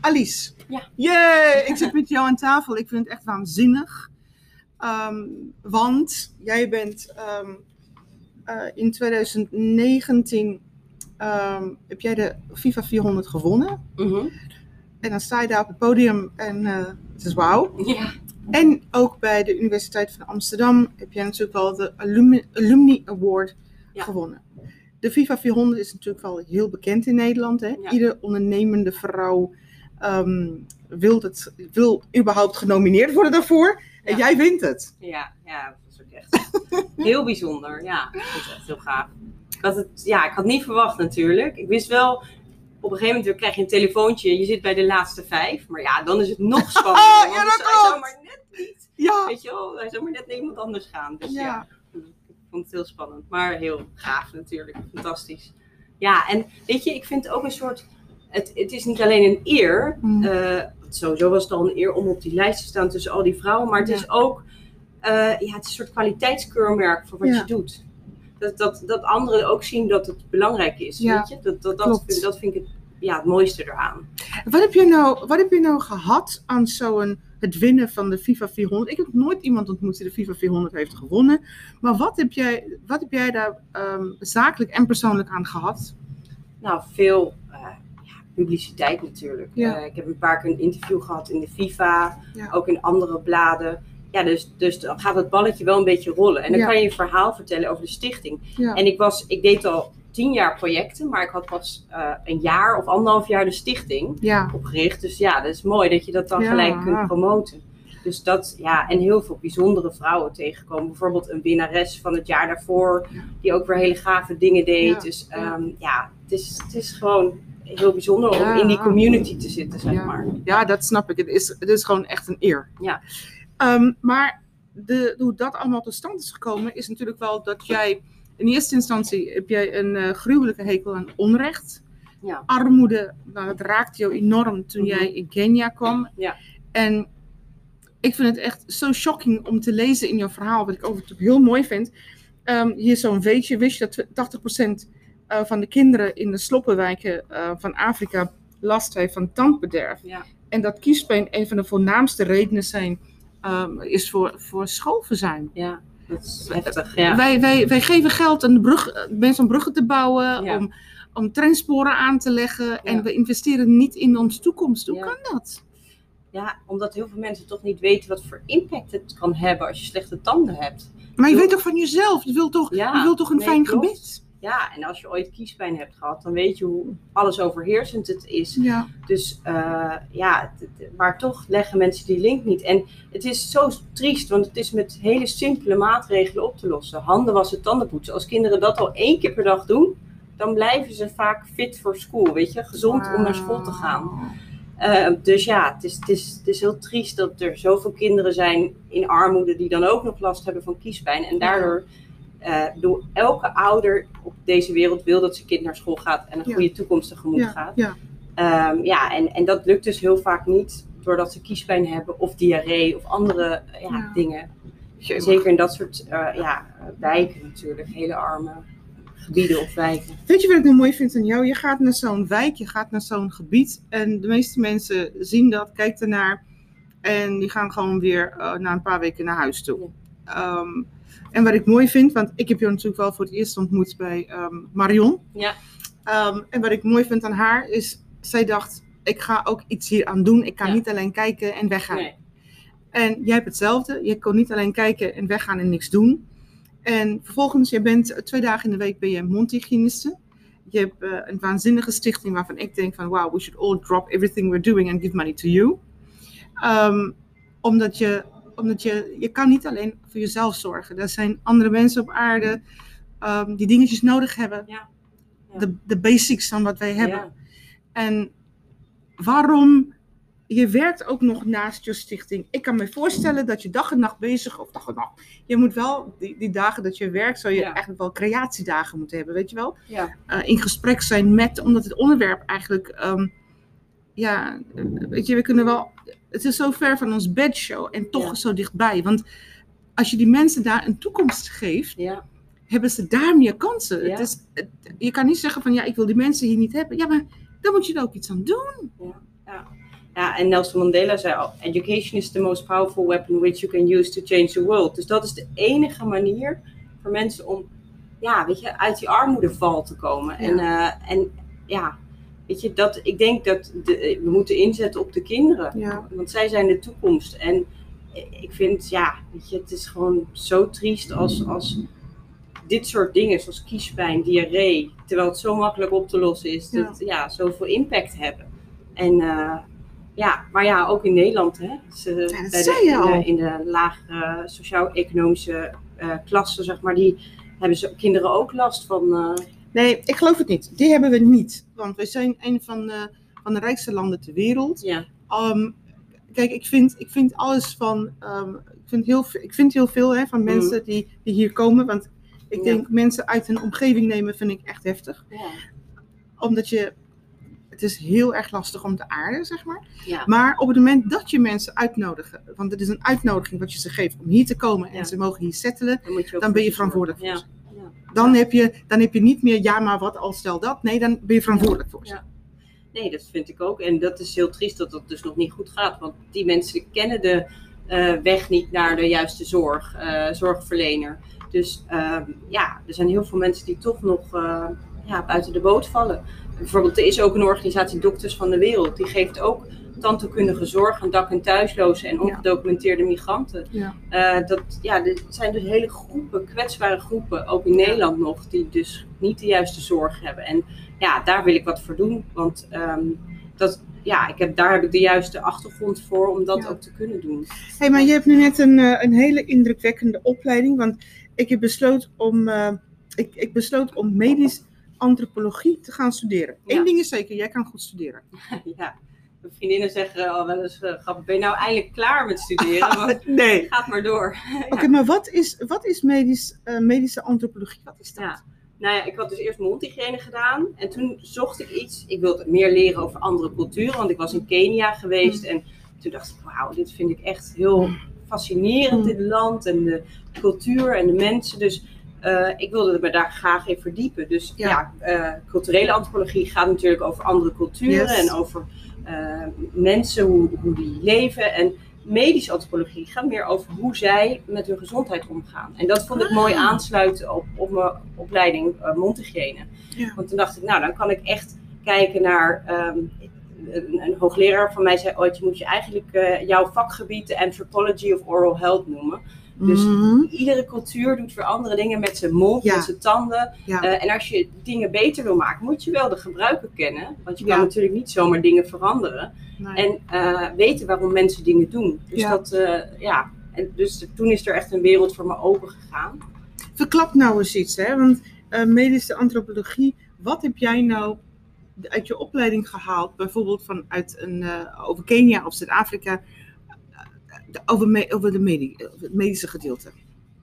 Alice. Ja. Yay! Ik zit met jou aan tafel. Ik vind het echt waanzinnig. Ehm, want jij bent ehm, eh, in 2019 ehm, heb jij de FIFA 400 gewonnen. Mhm. En dan sta je daar op het podium en eh, het is wauw. Ja. En ook bij de Universiteit van Amsterdam heb jij natuurlijk wel de Alumni, Alumni Award Ja. gewonnen. De FIFA 400 is natuurlijk wel heel bekend in Nederland. Hè? Ja. Iedere ondernemende vrouw ehm, wil, het, wil überhaupt genomineerd worden daarvoor. En jij wint het. Ja, ja, dat was ook echt heel bijzonder. Ja, ik vond het echt heel gaaf. Ik had het, ja, ik had niet verwacht natuurlijk. Ik wist wel, op een gegeven moment krijg je een telefoontje, je zit bij de laatste vijf. Maar ja, dan is het nog spannender. Ja, want dat dus hij zou klopt. maar net niet, Ja. weet je wel, hij zou maar net naar iemand anders gaan. Dus ja. ja. ik vond het heel spannend. Maar heel gaaf natuurlijk, fantastisch. Ja, en weet je, ik vind het ook een soort, het, het is niet alleen een eer. Mm. eh, sowieso was het al een eer om op die lijst te staan tussen al die vrouwen. Maar het Ja. is ook eh, ja, het is een soort kwaliteitskeurmerk voor wat Ja. je doet. Dat, dat, dat anderen ook zien dat het belangrijk is. Ja, Weet je? Dat, dat, dat, vind, dat vind ik het, ja, het mooiste eraan. Wat, heb je nou, wat heb je nou gehad aan zo'n het winnen van de FIFA 400? Ik heb nooit iemand ontmoet die de FIFA 400 heeft gewonnen. Maar wat heb jij, wat heb jij daar ehm, zakelijk en persoonlijk aan gehad? Nou, veel eh, publiciteit natuurlijk. Ja. Eh, ik heb een paar keer een interview gehad in de FIFA, Ja. ook in andere bladen. Ja, dus, dus dan gaat het balletje wel een beetje rollen. En dan Ja. kan je een verhaal vertellen over de stichting. En ik, was, ik deed al tien jaar projecten, maar ik had pas eh, een jaar of anderhalf jaar de stichting opgericht. Dus ja, dat is mooi dat je dat dan gelijk kunt promoten. Dus dat, ja, en heel veel bijzondere vrouwen tegenkomen. Bijvoorbeeld een winnares van het jaar daarvoor, die ook weer hele gave dingen deed. Dus Ja. ehm, ja, het is, het is gewoon heel bijzonder om Ja. in die community te zitten, zeg Ja. maar. Ja, dat snap ik. Het is, het is gewoon echt een eer. Ja. Ehm, maar de, hoe dat allemaal tot stand is gekomen, is natuurlijk wel dat jij in eerste instantie heb jij een eh, gruwelijke hekel aan onrecht. Ja. Armoede, nou, dat raakte jou enorm toen Mhm. jij in Kenia kwam. Ja. En ik vind het echt zo shocking om te lezen in jouw verhaal, wat ik ook heel mooi vind. Ehm, hier zo'n weetje, wist je dat 80% eh, van de kinderen in de sloppenwijken eh, van Afrika last heeft van tandbederf. Ja. En dat kiespijn een van de voornaamste redenen zijn, ehm, is voor, voor schoolverzuim. Ja, dat is heftig. Ja. Wij, wij, wij geven geld aan de brug, mensen om bruggen te bouwen, Ja. om, om treinsporen aan te leggen. En we investeren niet in onze toekomst. Hoe kan dat? ja, omdat heel veel mensen toch niet weten wat voor impact het kan hebben als je slechte tanden hebt. Maar je Doe- weet toch van jezelf? Je wilt toch, je wilt toch een nee, fijn klopt. gebit? Ja, en als je ooit kiespijn hebt gehad, dan weet je hoe alles overheersend het is. Ja. Dus eh, ja, maar toch leggen mensen die link niet. En het is zo triest, want het is met hele simpele maatregelen op te lossen. Handen wassen, tanden poetsen. Als kinderen dat al één keer per dag doen, dan blijven ze vaak fit voor school, weet je, gezond om naar school te gaan. Eh, dus ja, het is, het, is, het is heel triest dat er zoveel kinderen zijn in armoede die dan ook nog last hebben van kiespijn. En daardoor, eh door elke ouder op deze wereld wil dat zijn kind naar school gaat en een Ja. goede toekomst tegemoet Ja, gaat. ja. Ehm, ja, en, en dat lukt dus heel vaak niet doordat ze kiespijn hebben of diarree of andere eh, ja, Ja. dingen. Jemig. Zeker in dat soort eh, ja, wijken natuurlijk, hele arme gebieden of wijken. Weet je wat ik nou mooi vind aan jou? Je gaat naar zo'n wijk, je gaat naar zo'n gebied. En de meeste mensen zien dat, kijken ernaar. En die gaan gewoon weer eh, na een paar weken naar huis toe. Ehm, en wat ik mooi vind, want ik heb jou natuurlijk wel voor het eerst ontmoet bij ehm, Marion. Ja. Ehm, en wat ik mooi vind aan haar is, zij dacht, ik ga ook iets hier aan doen. Ik kan Ja. niet alleen kijken en weggaan. Nee. En jij hebt hetzelfde. Je kon niet alleen kijken en weggaan en niks doen. En vervolgens, je bent twee dagen in de week ben je mondhygiëniste. Je hebt eh, een waanzinnige stichting waarvan ik denk van, wow, we should all drop everything we're doing and give money to you. Ehm, omdat je, omdat je, je kan niet alleen voor jezelf zorgen. Er zijn andere mensen op aarde ehm, die dingetjes nodig hebben. Ja. Ja. De, de basics van wat wij hebben. Ja. En waarom je werkt ook nog naast je stichting. Ik kan me voorstellen dat je dag en nacht bezig, of dag en nacht. Je moet wel, die, die dagen dat je werkt, zou je Ja. eigenlijk wel creatiedagen moeten hebben, weet je wel? Ja. Eh, in gesprek zijn met, omdat het onderwerp eigenlijk, ehm, ja, weet je, we kunnen wel, het is zo ver van ons bedshow en toch Ja. zo dichtbij. Want als je die mensen daar een toekomst geeft, Ja. hebben ze daar meer kansen. Ja. Het is, het- je kan niet zeggen van, ja, ik wil die mensen hier niet hebben. Ja, maar dan moet je er ook iets aan doen. ja, en Nelson Mandela zei al, education is the most powerful weapon which you can use to change the world. Dus dat is de enige manier voor mensen om, ja, weet je, uit die armoedeval te komen. En, eh, en ja, weet je, dat, ik denk dat de, we moeten inzetten op de kinderen. Ja. Want zij zijn de toekomst. En ik vind, ja, weet je, het is gewoon zo triest als, als dit soort dingen, zoals kiespijn, diarree, terwijl het zo makkelijk op te lossen is, dat ja, zoveel impact hebben. En eh, ja, maar ja, ook in Nederland, hè. Ze, Ja, dat bij de, in, de, in de lagere sociaal-economische eh, klassen, zeg maar, die hebben ze, kinderen ook last van. Nee, ik geloof het niet. Die hebben we niet. Want we zijn een van de, van de rijkste landen ter wereld. ja, Um, kijk, ik vind, ik vind alles van. um, ik, vind heel, ik vind heel veel hè, van mensen die, die hier komen. Want ik Ja. denk mensen uit een omgeving nemen vind ik echt heftig. ja, Omdat je. Het is heel erg lastig om te aarden, zeg maar. ja, Maar op het moment dat je mensen uitnodigen, want het is een uitnodiging wat je ze geeft om hier te komen en ze mogen hier settelen, dan, dan ben je verantwoordelijk voor Ja. ze. Dan heb je, dan heb je niet meer ja, maar wat als stel dat. Nee, dan ben je verantwoordelijk voor ze. Ja. Nee, dat vind ik ook. En dat is heel triest dat dat dus nog niet goed gaat. Want die mensen kennen de eh, weg niet naar de juiste zorg, eh, zorgverlener. Dus ehm, ja, er zijn heel veel mensen die toch nog eh, ja, buiten de boot vallen. Bijvoorbeeld, er is ook een organisatie Dokters van de Wereld. Die geeft ook tandheelkundige zorg aan dak- en thuislozen en ongedocumenteerde migranten. Ja. Eh, dat, ja, er zijn dus hele groepen, kwetsbare groepen, ook in Nederland nog, die dus niet de juiste zorg hebben. En ja, daar wil ik wat voor doen. Want ehm, dat, ja, ik heb, daar heb ik de juiste achtergrond voor om dat Ja. ook te kunnen doen. hey, maar je hebt nu net een, eh, een hele indrukwekkende opleiding. Want ik heb besloten om, eh, ik, ik besloot om medisch antropologie te gaan studeren. Ja. Eén ding is zeker, jij kan goed studeren. ja. Mijn vriendinnen zeggen al wel eens, eh, grappig, ben je nou eindelijk klaar met studeren? Nee. gaat maar door. Oké, maar wat is, wat is medisch, eh, medische antropologie? Wat is dat? Ja. Nou ja, ik had dus eerst mondhygiëne gedaan. En toen zocht ik iets. Ik wilde meer leren over andere culturen. Want ik was in Kenia geweest. En toen dacht ik, wauw, dit vind ik echt heel fascinerend, Mm. dit land. En de cultuur en de mensen. Dus eh, ik wilde me daar graag in verdiepen. Dus Ja. ja, culturele antropologie gaat natuurlijk over andere culturen. Yes. En over eh, mensen, hoe, hoe die leven. En medische antropologie gaat meer over hoe zij met hun gezondheid omgaan. En dat vond ik mooi Ah. aansluiten op, op mijn opleiding uh, mondhygiëne. Ja. Want toen dacht ik, nou dan kan ik echt kijken naar... ehm, een, een hoogleraar van mij zei ooit, je moet je eigenlijk eh, jouw vakgebied de anthropology of oral health noemen. Dus Mhm. iedere cultuur doet weer andere dingen met zijn mond, Ja. met zijn tanden. Ja. Eh, en als je dingen beter wil maken, moet je wel de gebruiker kennen. Want je kan Ja. natuurlijk niet zomaar dingen veranderen. Nee. En eh, weten waarom mensen dingen doen. Dus, dat, eh, ja. en dus toen is er echt een wereld voor me open gegaan. Verklap nou eens iets, hè? Want medische antropologie, wat heb jij nou uit je opleiding gehaald? Bijvoorbeeld vanuit een, over Kenia of Zuid-Afrika, eh, over, me- over, de over het medische gedeelte.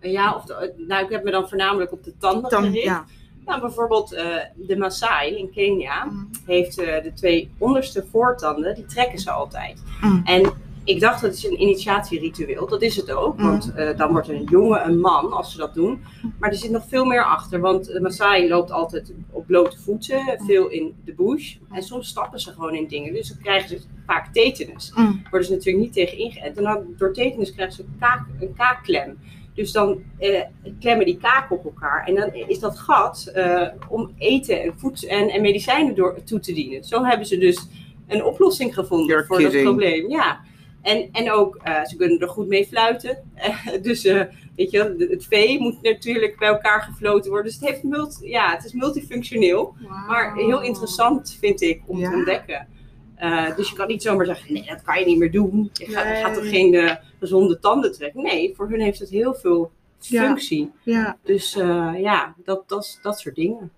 Ja, of de- nou, ik heb me dan voornamelijk op de tanden gericht. ja. Nou, bijvoorbeeld eh, de Maasai in Kenia Mm. heeft eh, de twee onderste voortanden, die trekken ze altijd. Mm. En ik dacht dat is een initiatieritueel, dat is het ook. Mm. Want eh, dan wordt een jongen een man als ze dat doen. Maar er zit nog veel meer achter, want de Maasai loopt altijd op blote voeten, veel in de bush. En soms stappen ze gewoon in dingen, dus dan krijgen ze vaak tetanus. Mm. worden ze natuurlijk niet tegen ingeënt. En dan, door tetanus krijgen ze een, kaak, een kaakklem. Dus dan eh, klemmen die kaken op elkaar. En dan is dat gat eh, om eten en, voed en, en medicijnen door, toe te dienen. Zo hebben ze dus een oplossing gevonden You're voor dat probleem. Ja. En, en ook, eh, ze kunnen er goed mee fluiten. dus eh, weet je, het vee moet natuurlijk bij elkaar gefloten worden. Dus het, heeft multi, ja, het is multifunctioneel. Maar heel interessant vind ik om. Ja. te ontdekken. Eh, dus je kan niet zomaar zeggen, nee, dat kan je niet meer doen. Je gaat, gaat toch geen gezonde tanden trekken? Nee, voor hun heeft het heel veel functie. Ja. Dus ja, dat, dat, dat soort dingen.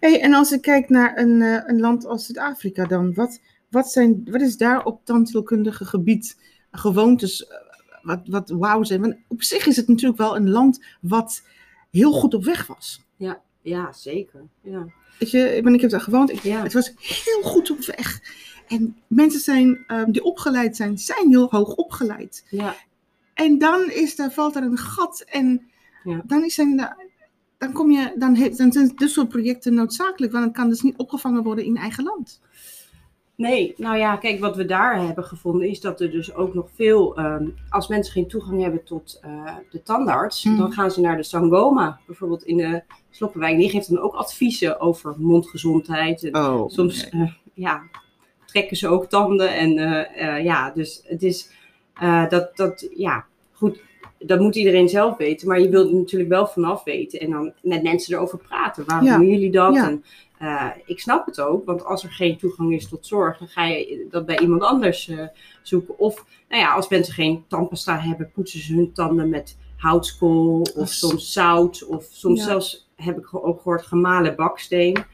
Hey, en als ik kijk naar een, een land als Zuid-Afrika dan, wat, wat, zijn, wat is daar op tandheelkundige gebied gewoontes eh, wat, wat wauw zijn? Want op zich is het natuurlijk wel een land wat heel goed op weg was. Ja, zeker. Ja. Weet je, ik, ben, ik heb daar gewoond. Ik, Ja. Het was heel goed op weg. En mensen zijn, ehm, die opgeleid zijn, zijn heel hoog opgeleid. Ja. En dan is daar, valt er een gat. En Ja. dan, is er, dan, kom je, dan, dan zijn dit soort projecten noodzakelijk. Want het kan dus niet opgevangen worden in eigen land. Nee, nou ja, kijk, wat we daar hebben gevonden is dat er dus ook nog veel, ehm, als mensen geen toegang hebben tot eh, de tandarts, Mm. dan gaan ze naar de Sangoma, bijvoorbeeld in de Sloppenwijk. Die geeft dan ook adviezen over mondgezondheid. En Oh. soms, eh, ja, trekken ze ook tanden. En eh, ja, dus het is dat, dat, ja, goed, dat moet iedereen zelf weten. Maar je wilt er natuurlijk wel vanaf weten en dan met mensen erover praten. Waarom Ja. doen jullie dat? Ja. En, eh, ik snap het ook, want als er geen toegang is tot zorg, dan ga je dat bij iemand anders eh, zoeken. Of, nou ja, als mensen geen tandpasta hebben, poetsen ze hun tanden met houtskool of soms zout. Of soms Ja. zelfs, heb ik ook gehoord, gemalen baksteen.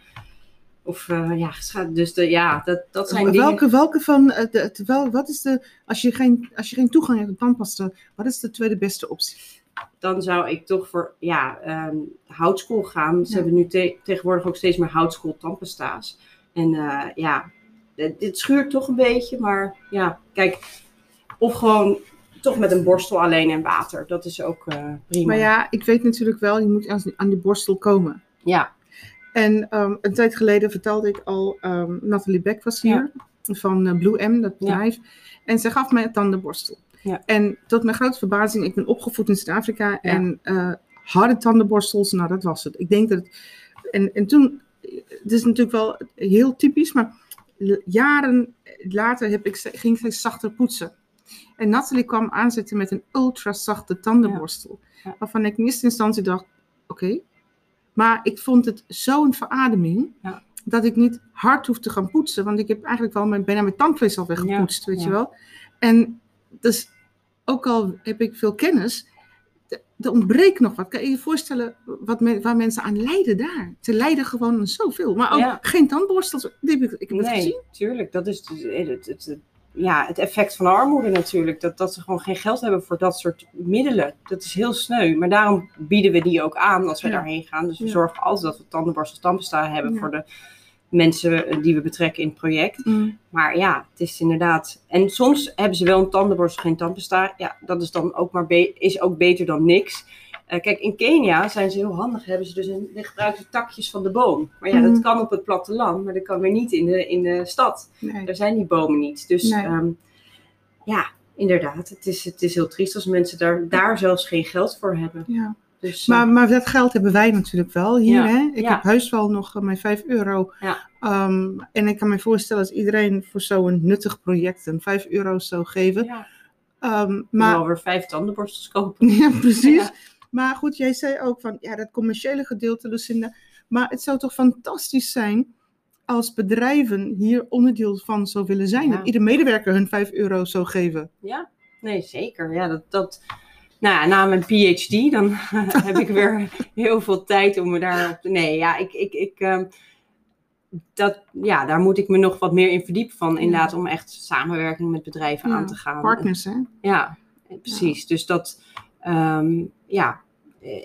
Of eh, ja, dus de, ja, dat, dat zijn dingen. Welke, welke van, eh, de, wat is de, als je, geen, als je geen toegang hebt tot tandpasta, wat is de tweede beste optie? dan zou ik toch voor ja, ehm houtskool gaan. Ze Ja. hebben nu te- tegenwoordig ook steeds meer houtskool tandpasta's. En eh, ja, dit, schuurt toch een beetje. Maar ja, kijk, of gewoon toch met een borstel alleen en water. Dat is ook prima. Maar ja, ik weet natuurlijk wel, je moet aan, aan die borstel komen. ja, En ehm, een tijd geleden vertelde ik al, ehm Nathalie Beck was hier, van eh, Blue M, dat Ja. bedrijf. En ze gaf mij een tandenborstel. Ja. En tot mijn grote verbazing, ik ben opgevoed in Zuid-Afrika en eh, harde tandenborstels, nou dat was het. Ik denk dat het, en, en toen, het is natuurlijk wel heel typisch, maar jaren later heb ik, ze- ging zij zachter poetsen. En Nathalie kwam aanzetten met een ultra zachte tandenborstel. Waarvan ik in eerste instantie dacht, oké. Maar ik vond het zo'n verademing, Ja. dat ik niet hard hoef te gaan poetsen. Want ik heb eigenlijk wel mijn, bijna mijn tandvlees al weggepoetst, weet je wel. En dus, ook al heb ik veel kennis, er ontbreekt nog wat. Kan je je voorstellen wat waar mensen aan lijden daar? Ze lijden gewoon aan zoveel. Maar ook Ja. geen tandborstels. Ik, ik heb het nee, gezien. tuurlijk. Dat is dus, het, het, het- ja, het effect van armoede natuurlijk. Dat, dat ze gewoon geen geld hebben voor dat soort middelen. Dat is heel sneu. Maar daarom bieden we die ook aan als we Ja. daarheen gaan. Dus we Ja. zorgen altijd dat we tandenborstels tandpasta hebben Ja. voor de mensen eh, die we betrekken in het project. Maar ja, het is inderdaad. En soms hebben ze wel een tandenborstel, geen tandpasta. Ja, dat is dan ook maar be- is ook beter dan niks. Eh, kijk, in Kenia zijn ze heel handig. Hebben ze dus een, gebruiken ze takjes van de boom. Maar ja, Mhm. dat kan op het platteland, maar dat kan weer niet in de, in de stad. Nee. Daar zijn die bomen niet. Dus Nee. ehm, ja, inderdaad. Het is, het is heel triest als mensen daar, daar zelfs geen geld voor hebben. Ja. Dus, eh, Maar, maar dat geld hebben wij natuurlijk wel hier. Ja, Hè? Ik ja. heb heus wel nog eh, mijn 5 euro. Ja. Ehm, en ik kan me voorstellen als iedereen voor zo'n nuttig project een 5 euro zou geven. ja, Ehm, maar maar wel weer vijf tandenborstels kopen. Ja, precies. Maar goed, jij zei ook van ja, dat commerciële gedeelte, Lucinda. Maar het zou toch fantastisch zijn als bedrijven hier onderdeel van zou willen zijn. Ja. Dat ieder medewerker hun 5 euro zou geven. Ja, nee, zeker. Ja, dat, dat, nou ja, na mijn PhD, dan heb ik weer heel veel tijd om me daarop te... Nee, ja, ik, ik, ik, ehm, dat, ja, daar moet ik me nog wat meer in verdiepen van. Inderdaad, om echt samenwerking met bedrijven Ja, aan te gaan. Partners, hè? Ja, precies. Dus dat, ehm, ja,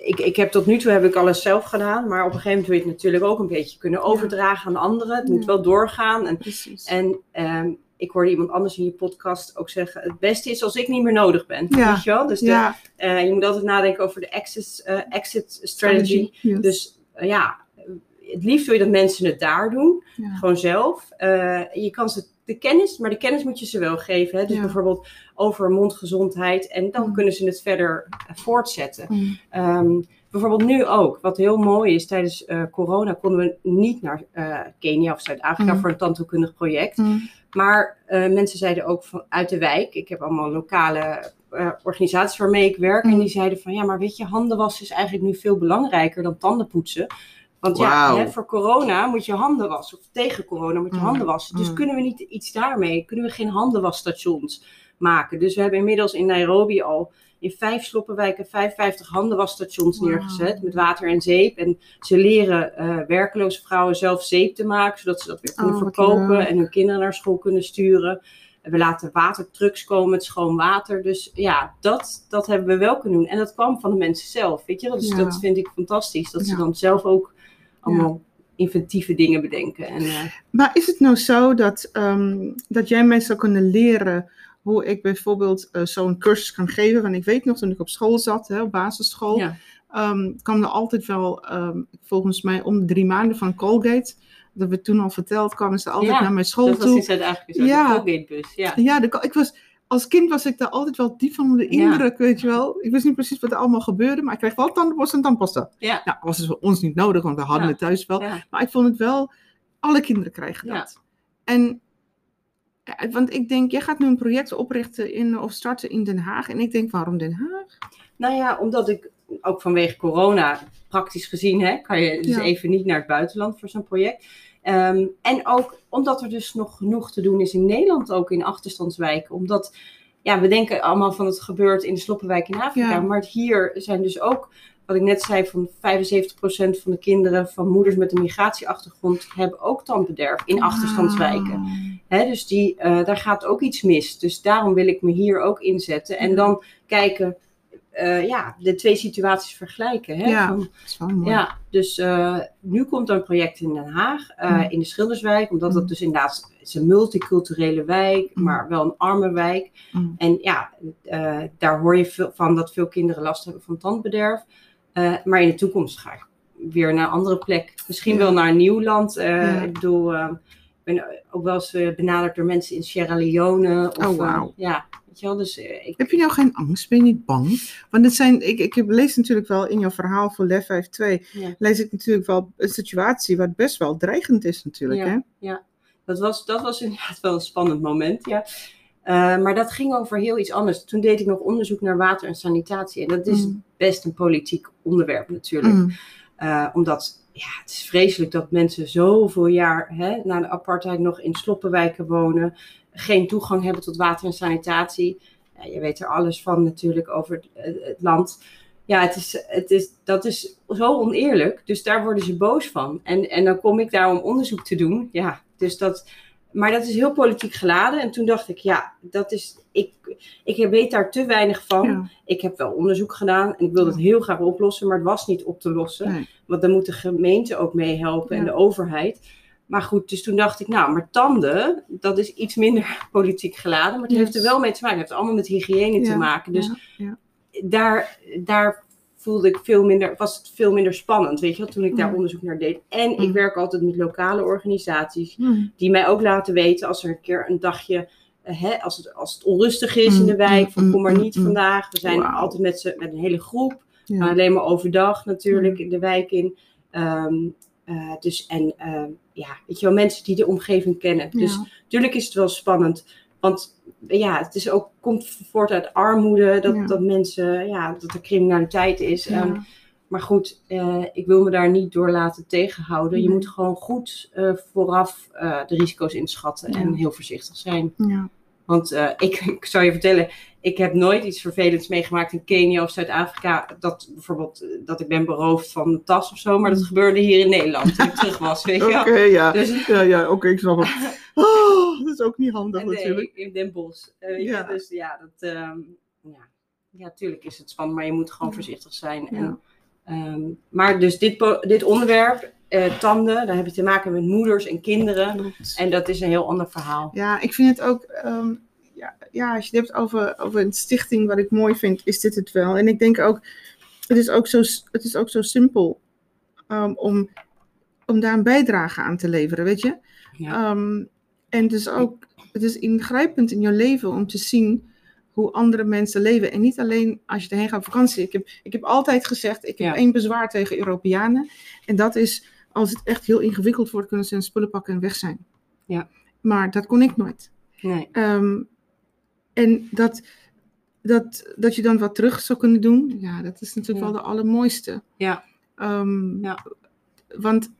ik, ik heb tot nu toe heb ik alles zelf gedaan, maar op een gegeven moment wil je het natuurlijk ook een beetje kunnen overdragen aan anderen. Het moet wel doorgaan. En, Precies. en ehm, ik hoorde iemand anders in je podcast ook zeggen: het beste is als ik niet meer nodig ben. Ja. Weet je wel? Dus de, ja, eh, je moet altijd nadenken over de exit, eh, exit strategy. Yes. Dus eh, ja, het liefst wil je dat mensen het daar doen, Ja. gewoon zelf. Je kan ze de kennis, maar de kennis moet je ze wel geven. Hè? Dus Ja. bijvoorbeeld over mondgezondheid en dan Mm. kunnen ze het verder eh, voortzetten. Mm. Ehm, bijvoorbeeld nu ook, wat heel mooi is, tijdens eh, corona konden we niet naar eh, Kenia of Zuid-Afrika Mm. voor een tandheelkundig project. Mm. Maar mensen zeiden ook van, uit de wijk, ik heb allemaal lokale eh, organisaties waarmee ik werk, Mm. en die zeiden van ja, maar weet je, handen wassen is eigenlijk nu veel belangrijker dan tanden poetsen. Want ja, hè, voor corona moet je handen wassen, of tegen corona moet je Mm. handen wassen. Dus Mm. kunnen we niet iets daarmee? Kunnen we geen handenwasstations maken? Dus we hebben inmiddels in Nairobi al in vijf sloppenwijken 55 handenwasstations neergezet met water en zeep. En ze leren eh, werkloze vrouwen zelf zeep te maken, zodat ze dat weer kunnen Oh, verkopen en hun kinderen naar school kunnen sturen. En we laten watertrucks komen met schoon water. Dus ja, dat, dat hebben we wel kunnen doen. En dat kwam van de mensen zelf, weet je. Dus Ja. dat vind ik fantastisch. Dat ze dan zelf ook allemaal inventieve dingen bedenken. En, eh, Maar is het nou zo dat, ehm, dat jij mij zou kunnen leren hoe ik bijvoorbeeld eh, zo'n cursus kan geven? Want ik weet nog, toen ik op school zat, hè, op basisschool, ja. ehm, kwam er altijd wel, ehm, volgens mij om de drie maanden van Colgate, Dat werd toen al verteld, kwamen ze altijd Ja, naar mijn school Dat was toe. Zuid-Afrika zo, Ja. de Colgate-bus. Ja. Ja, de, ik was, als kind was ik daar altijd wel diep van onder de Ja. indruk, weet je wel. Ik wist niet precies wat er allemaal gebeurde, maar ik kreeg wel tandenborstel en tandpasta. Ja. Nou, was het voor ons niet nodig, want we hadden Ja. het thuis wel. Ja. Maar ik vond het wel, alle kinderen krijgen dat. En, ja, want ik denk, jij gaat nu een project oprichten in, of starten in Den Haag. En ik denk, waarom Den Haag? Nou ja, omdat ik ook vanwege corona, praktisch gezien, hè, kan je dus even niet naar het buitenland voor zo'n project. Ehm, en ook omdat er dus nog genoeg te doen is in Nederland, ook in achterstandswijken. Omdat, ja, we denken allemaal van het gebeurt in de sloppenwijk in Afrika. Ja. Maar hier zijn dus ook, wat ik net zei, van 75% van de kinderen van moeders met een migratieachtergrond hebben ook tandbederf in achterstandswijken. Hè, dus die, eh, daar gaat ook iets mis. Dus daarom wil ik me hier ook inzetten. En dan kijken, eh, ja, de twee situaties vergelijken. Hè? Ja. Van, Dat is wel mooi. ja, dus eh, nu komt er een project in Den Haag, eh, Mm. in de Schilderswijk. Omdat Mm. dat dus inderdaad, het is een multiculturele wijk, Mm. maar wel een arme wijk. Mm. En ja, daar hoor je veel van dat veel kinderen last hebben van tandbederf. Maar in de toekomst ga ik weer naar een andere plek. Misschien Ja. wel naar een nieuw land. Ja. Ik bedoel, ik ben ook wel eens benaderd door mensen in Sierra Leone. Of, Oh, wauw. ja, weet je wel, dus eh, ik, Heb je nou geen angst? Ben je niet bang? Want het zijn, ik, ik heb- lees natuurlijk wel in jouw verhaal voor LEF 52, Ja. lees ik natuurlijk wel een situatie wat best wel dreigend is natuurlijk. Ja. Hè? dat, was, dat was inderdaad wel een spannend moment, ja. Eh, maar dat ging over heel iets anders. Toen deed ik nog onderzoek naar water en sanitatie. En dat is Mm. best een politiek onderwerp natuurlijk. Mm. Eh, omdat ja, het is vreselijk dat mensen zoveel jaar hè, na de apartheid nog in sloppenwijken wonen. Geen toegang hebben tot water en sanitatie. Ja, je weet er alles van natuurlijk over het, het land. Ja, het is, het is, dat is zo oneerlijk. Dus daar worden ze boos van. En, en dan kom ik daar om onderzoek te doen. Ja, dus dat, maar dat is heel politiek geladen. En toen dacht ik, ja, dat is, ik, ik weet daar te weinig van. Ja. Ik heb wel onderzoek gedaan en ik wilde het heel graag oplossen, maar het was niet op te lossen. Nee. Want dan moet de gemeente ook meehelpen en Ja. de overheid. Maar goed, dus toen dacht ik, nou, maar tanden, dat is iets minder politiek geladen. Maar het Yes. heeft er wel mee te maken. Het heeft allemaal met hygiëne te maken. Dus ja, ja. daar, daar voelde ik veel minder, was het veel minder spannend, weet je wel, toen ik daar Mm. onderzoek naar deed. En ik Mm. werk altijd met lokale organisaties Mm. die mij ook laten weten als er een keer een dagje, eh, hè, als, het, als het onrustig is in de wijk, van kom maar niet vandaag. We zijn altijd met, z'n- met een hele groep, alleen maar overdag natuurlijk in de wijk in. Ehm, eh, dus en ehm, ja, weet je wel, mensen die de omgeving kennen. Dus natuurlijk is het wel spannend, want ja, het is ook, komt voort uit armoede, dat, Ja. dat mensen, ja, dat er criminaliteit is. Ja. Ehm, maar goed, eh, ik wil me daar niet door laten tegenhouden. Je moet gewoon goed eh, vooraf de risico's inschatten en heel voorzichtig zijn. Ja. Want eh, ik, ik zou je vertellen, ik heb nooit iets vervelends meegemaakt in Kenia of Zuid-Afrika. Dat bijvoorbeeld eh, dat ik ben beroofd van een tas of zo. Maar dat Mm. gebeurde hier in Nederland toen ik terug was. Weet je. Oké, ja. Dus, Ja, ja oké, ik snap het. Oh, dat is ook niet handig natuurlijk. in Den Bosch. Eh, Ja. Dus ja, dat, ehm, ja. ja, natuurlijk is het spannend, maar je moet gewoon voorzichtig zijn. Ja. En, ehm, maar dus dit, dit onderwerp, eh, tanden, daar heb je te maken met moeders en kinderen. Klopt. En dat is een heel ander verhaal. Ja, ik vind het ook, ehm, ja, ja, als je het hebt over, over een stichting, wat ik mooi vind, is dit het wel. En ik denk ook, het is ook zo, het is ook zo simpel ehm, om, om daar een bijdrage aan te leveren, weet je. Ja. Ehm, en het is ook, het is ingrijpend in je leven om te zien hoe andere mensen leven. En niet alleen als je erheen gaat op vakantie. Ik heb, ik heb altijd gezegd, ik heb Ja. één bezwaar tegen Europeanen. En dat is, als het echt heel ingewikkeld wordt, kunnen ze hun spullen pakken en weg zijn. Ja. Maar dat kon ik nooit. Nee. Ehm, en dat, dat, dat je dan wat terug zou kunnen doen, ja, dat is natuurlijk Ja. wel de allermooiste. Ja. Ehm, Ja. Want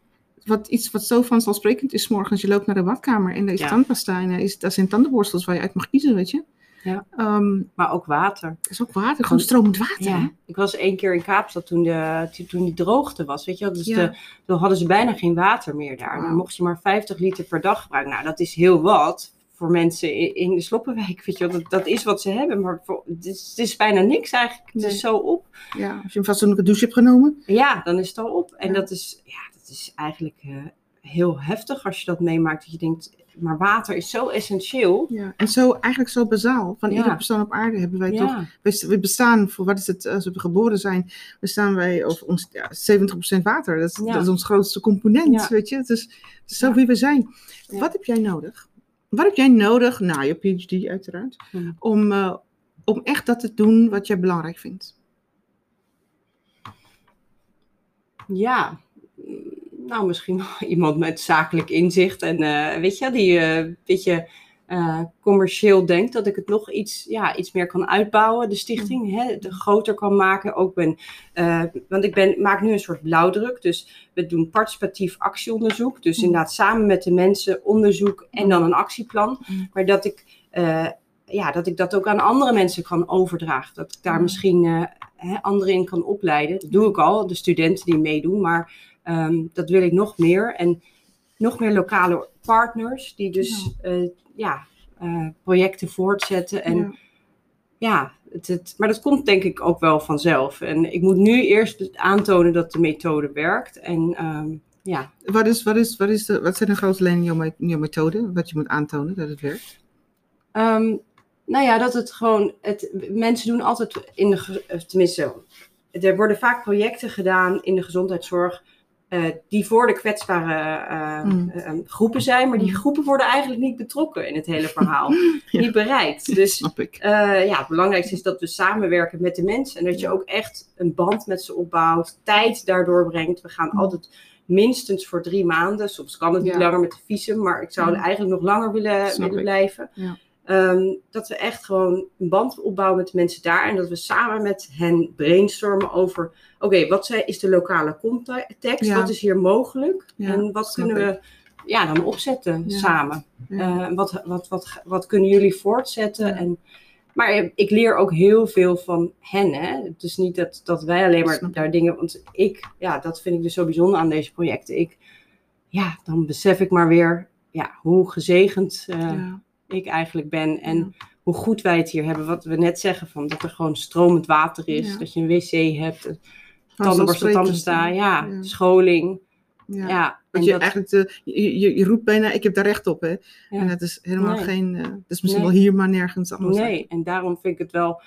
wat, iets wat zo vanzelfsprekend is, 's morgens je loopt naar de badkamer en er is Ja. tandpasta en is, daar zijn tandenborstels waar je uit mag kiezen, weet je. Ja. Ehm, Maar ook water. dat is ook water, gewoon stromend water. hè? Ja, ik was één keer in Kaapstad toen, de, toen die droogte was, weet je wel. Dus Ja. de, toen hadden ze bijna geen water meer daar. Dan mocht je maar 50 liter per dag gebruiken. Nou, dat is heel wat voor mensen in, in de Sloppenwijk, weet je wel. Dat, dat is wat ze hebben, maar voor, het, is, het is bijna niks eigenlijk. Het Nee. is zo op. Ja, als je een fatsoenlijke douche hebt genomen. Ja, dan is het al op. En Ja. dat is, ja, dat is eigenlijk eh, heel heftig als je dat meemaakt. Dat je denkt, maar water is zo essentieel. Ja, en zo eigenlijk zo bazaal. Van Ja. iedere persoon op aarde hebben wij toch. Ja, We, we bestaan voor wat is het als we geboren zijn, bestaan wij over ons ja, 70% water. Dat is, Ja. dat is ons grootste component, weet je. Het is, het is zo wie we zijn. Wat heb jij nodig? Wat heb jij nodig, na je PhD uiteraard, Hmm. om, eh, om echt dat te doen wat jij belangrijk vindt? ja. Nou, misschien wel iemand met zakelijk inzicht en eh, weet je, die eh, een beetje eh, commercieel denkt, dat ik het nog iets, ja, iets meer kan uitbouwen, de stichting, hè, de groter kan maken. Ook ben, eh, want ik ben, maak nu een soort blauwdruk, dus we doen participatief actieonderzoek. Dus Mm. inderdaad samen met de mensen onderzoek en dan een actieplan. Mm. Maar dat ik, eh, ja, dat ik dat ook aan andere mensen kan overdragen. Dat ik daar Mm. misschien eh, hè, anderen in kan opleiden. Dat doe ik al, de studenten die meedoen, maar ehm, dat wil ik nog meer. En nog meer lokale partners die dus eh, ja, eh, projecten voortzetten. En Ja. ja, het, het, maar dat komt denk ik ook wel vanzelf. En ik moet nu eerst aantonen dat de methode werkt. En ehm, ja, Wat, is, wat, is, wat, is de, wat zijn de grootste lijnen in jouw, methode? Wat je moet aantonen dat het werkt? Ehm, nou ja, dat het gewoon. Het, mensen doen altijd in de. Tenminste, er worden vaak projecten gedaan in de gezondheidszorg. Eh, die voor de kwetsbare eh, Mm. eh, groepen zijn, maar die Mm. groepen worden eigenlijk niet betrokken in het hele verhaal. Ja. Niet bereikt. Dus Snap ik. eh, ja, het belangrijkste is dat we samenwerken met de mensen. En dat je Ja. ook echt een band met ze opbouwt, tijd daardoor brengt. We gaan Ja. altijd minstens voor drie maanden. Soms kan het niet Ja. langer met de visum, maar ik zou Ja. eigenlijk nog langer willen, willen blijven. Ja. Ehm, dat we echt gewoon een band opbouwen met de mensen daar. En dat we samen met hen brainstormen over... Oké, wat zijn- is de lokale context? Ja. Wat is hier mogelijk? Ja, en wat kunnen we ja, dan opzetten Ja. samen? Eh, wat, wat, wat, wat kunnen jullie voortzetten? En, maar ik leer ook heel veel van hen. Hè? Het is niet dat, dat wij alleen maar daar dingen. Want ik, ja, dat vind ik dus zo bijzonder aan deze projecten. Ik, ja, dan besef ik maar weer ja, hoe gezegend eh. Ik eigenlijk ben. En hoe goed wij het hier hebben. Wat we net zeggen: van dat er gewoon stromend water is. Dat je een wc hebt. een Tandenborstel, tandensta. Ja, Ja. scholing. Ja. Ja. en je dat- eigenlijk de, je, je, roept bijna, ik heb daar recht op, hè? Ja. En dat is helemaal Nee. geen, eh, dat is misschien Nee. wel hier, maar nergens anders. Nee, en daarom vind ik het wel,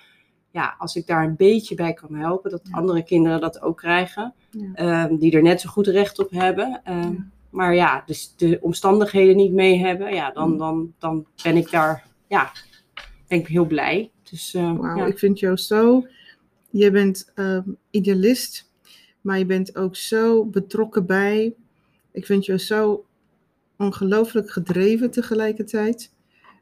ja, als ik daar een beetje bij kan helpen, dat Ja. andere kinderen dat ook krijgen, ehm, die er net zo goed recht op hebben. ehm. Maar ja, dus de omstandigheden niet mee hebben, ja, dan, Mm. dan, dan ben ik daar, ja, ben ik heel blij. Dus, eh, ja. ik vind jou zo. Je bent ehm, idealist, maar je bent ook zo betrokken bij. Ik vind jou zo ongelooflijk gedreven tegelijkertijd.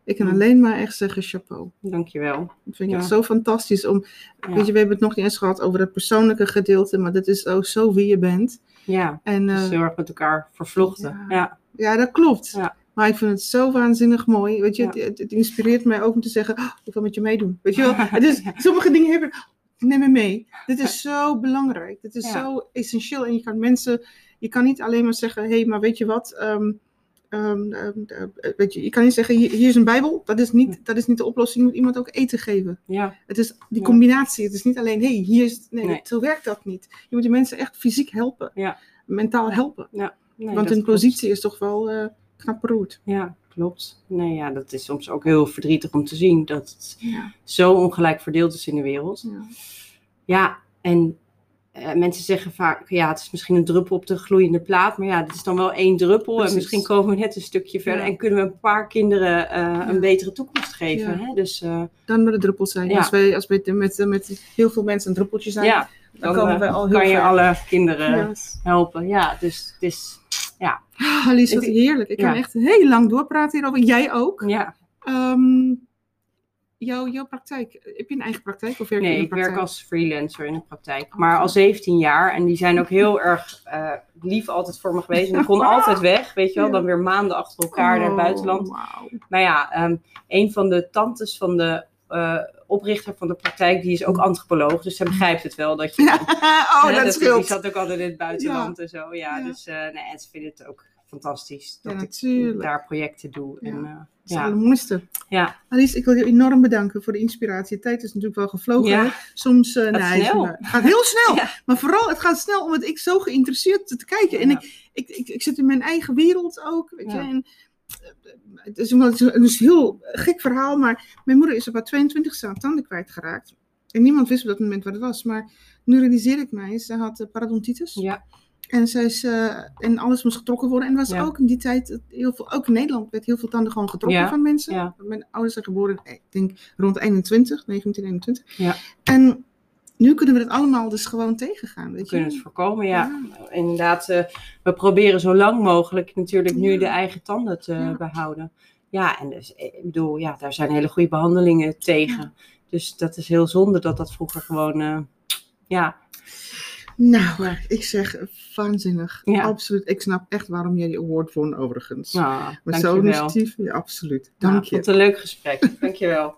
Ik kan Mm. alleen maar echt zeggen chapeau. dankjewel. Dat vind ik Ja. zo fantastisch. Om, Ja. Weet je, we hebben het nog niet eens gehad over het persoonlijke gedeelte, maar dat is ook zo wie je bent. Ja, En, dus eh, heel erg met elkaar vervlochten. ja. Ja, Ja, dat klopt. Ja. Maar ik vind het zo waanzinnig mooi. Weet je, Ja. het, het, het inspireert mij ook om te zeggen, "Oh, ik wil met je meedoen. Weet je wel? Is, sommige dingen hebben, neem me mee. Dit is zo belangrijk. Dit is zo essentieel. En je kan mensen, je kan niet alleen maar zeggen, hé, hey, maar weet je wat? ehm, ehm, ehm, eh, weet je, je kan niet zeggen, hier, hier is een bijbel. Dat is, niet, dat is niet de oplossing. Je moet iemand ook eten geven. ja, Het is die Ja. combinatie. Het is niet alleen, hé, hey, hier is... Nee, Nee. dat- zo werkt dat niet. Je moet die mensen echt fysiek helpen. Ja. Mentaal helpen. nee, Want hun klopt. positie is toch wel knap beroerd. Ja, klopt. Nee, ja, dat is soms ook heel verdrietig om te zien dat het Ja. zo ongelijk verdeeld is in de wereld. Ja. Ja, en eh, mensen zeggen vaak, ja, het is misschien een druppel op de gloeiende plaat, maar ja, dit is dan wel één druppel Precies. en misschien komen we net een stukje verder Ja. en kunnen we een paar kinderen eh, een betere toekomst geven. Ja. Hè? Dus eh, Dan moet het druppels zijn. Ja. Als wij als wij met, met, met heel veel mensen een druppeltje zijn, ja, dan, dan, komen wij al heel kan je alle kinderen Ja. helpen. Ja, dus het is, Ah, Lies, wat Ik- heerlijk. Ik Ja. kan echt heel lang doorpraten hierover. Jij ook. ja. Ehm, jouw, jouw praktijk. Heb je een eigen praktijk? Of werk je Nee, in een ik werk als freelancer in de praktijk. Oh, Maar al 17 jaar. En die zijn ook heel erg eh, lief altijd voor me geweest. En ik kon altijd weg, weet je wel. Dan weer maanden achter elkaar naar het Oh, buitenland. wauw. Nou ja, ehm, een van de tantes van de eh, oprichter van de praktijk, die is ook antropoloog. Dus zij begrijpt het wel dat je... Ja. oh, hè, dat die scheelt. zat ook altijd in het buitenland en zo. Ja, Ja. dus eh, nee, en ze vinden het ook fantastisch dat ik daar projecten doe. Ja. En, eh, ja. allermooiste. Ja. Alice, ik wil je enorm bedanken voor de inspiratie. De tijd is natuurlijk wel gevlogen. Ja. Soms uh, Gaat nee, snel. het gaat heel snel. Ja. Maar vooral, het gaat snel omdat ik zo geïnteresseerd te kijken. En ik, ik, ik, ik zit in mijn eigen wereld ook. Weet je? En het is een, het is een heel gek verhaal, maar mijn moeder is op haar 22e aan tanden kwijtgeraakt. En niemand wist op dat moment wat het was. Maar nu realiseer ik mij, ze had eh, parodontitis. Ja. En, is, eh, en alles moest getrokken worden. En er was Ja. ook in die tijd, heel veel, ook in Nederland, werd heel veel tanden gewoon getrokken Ja, van mensen. ja. Mijn ouders zijn geboren, eh, ik denk rond 21, 1921. Ja. En nu kunnen we het allemaal dus gewoon tegengaan. Weet We kunnen het voorkomen, ja. Inderdaad, eh, we proberen zo lang mogelijk natuurlijk nu de eigen tanden te behouden. Ja, en dus, ik bedoel, ja, daar zijn hele goede behandelingen tegen. Dus dat is heel zonde dat dat vroeger gewoon, ja, Nou, Ja. ik zeg waanzinnig. Ja. Absoluut. Ik snap echt waarom jij die award won, overigens. Met zo'n dankjewel. initiatief, ja, absoluut. Dank je. het een leuk gesprek. Dankjewel.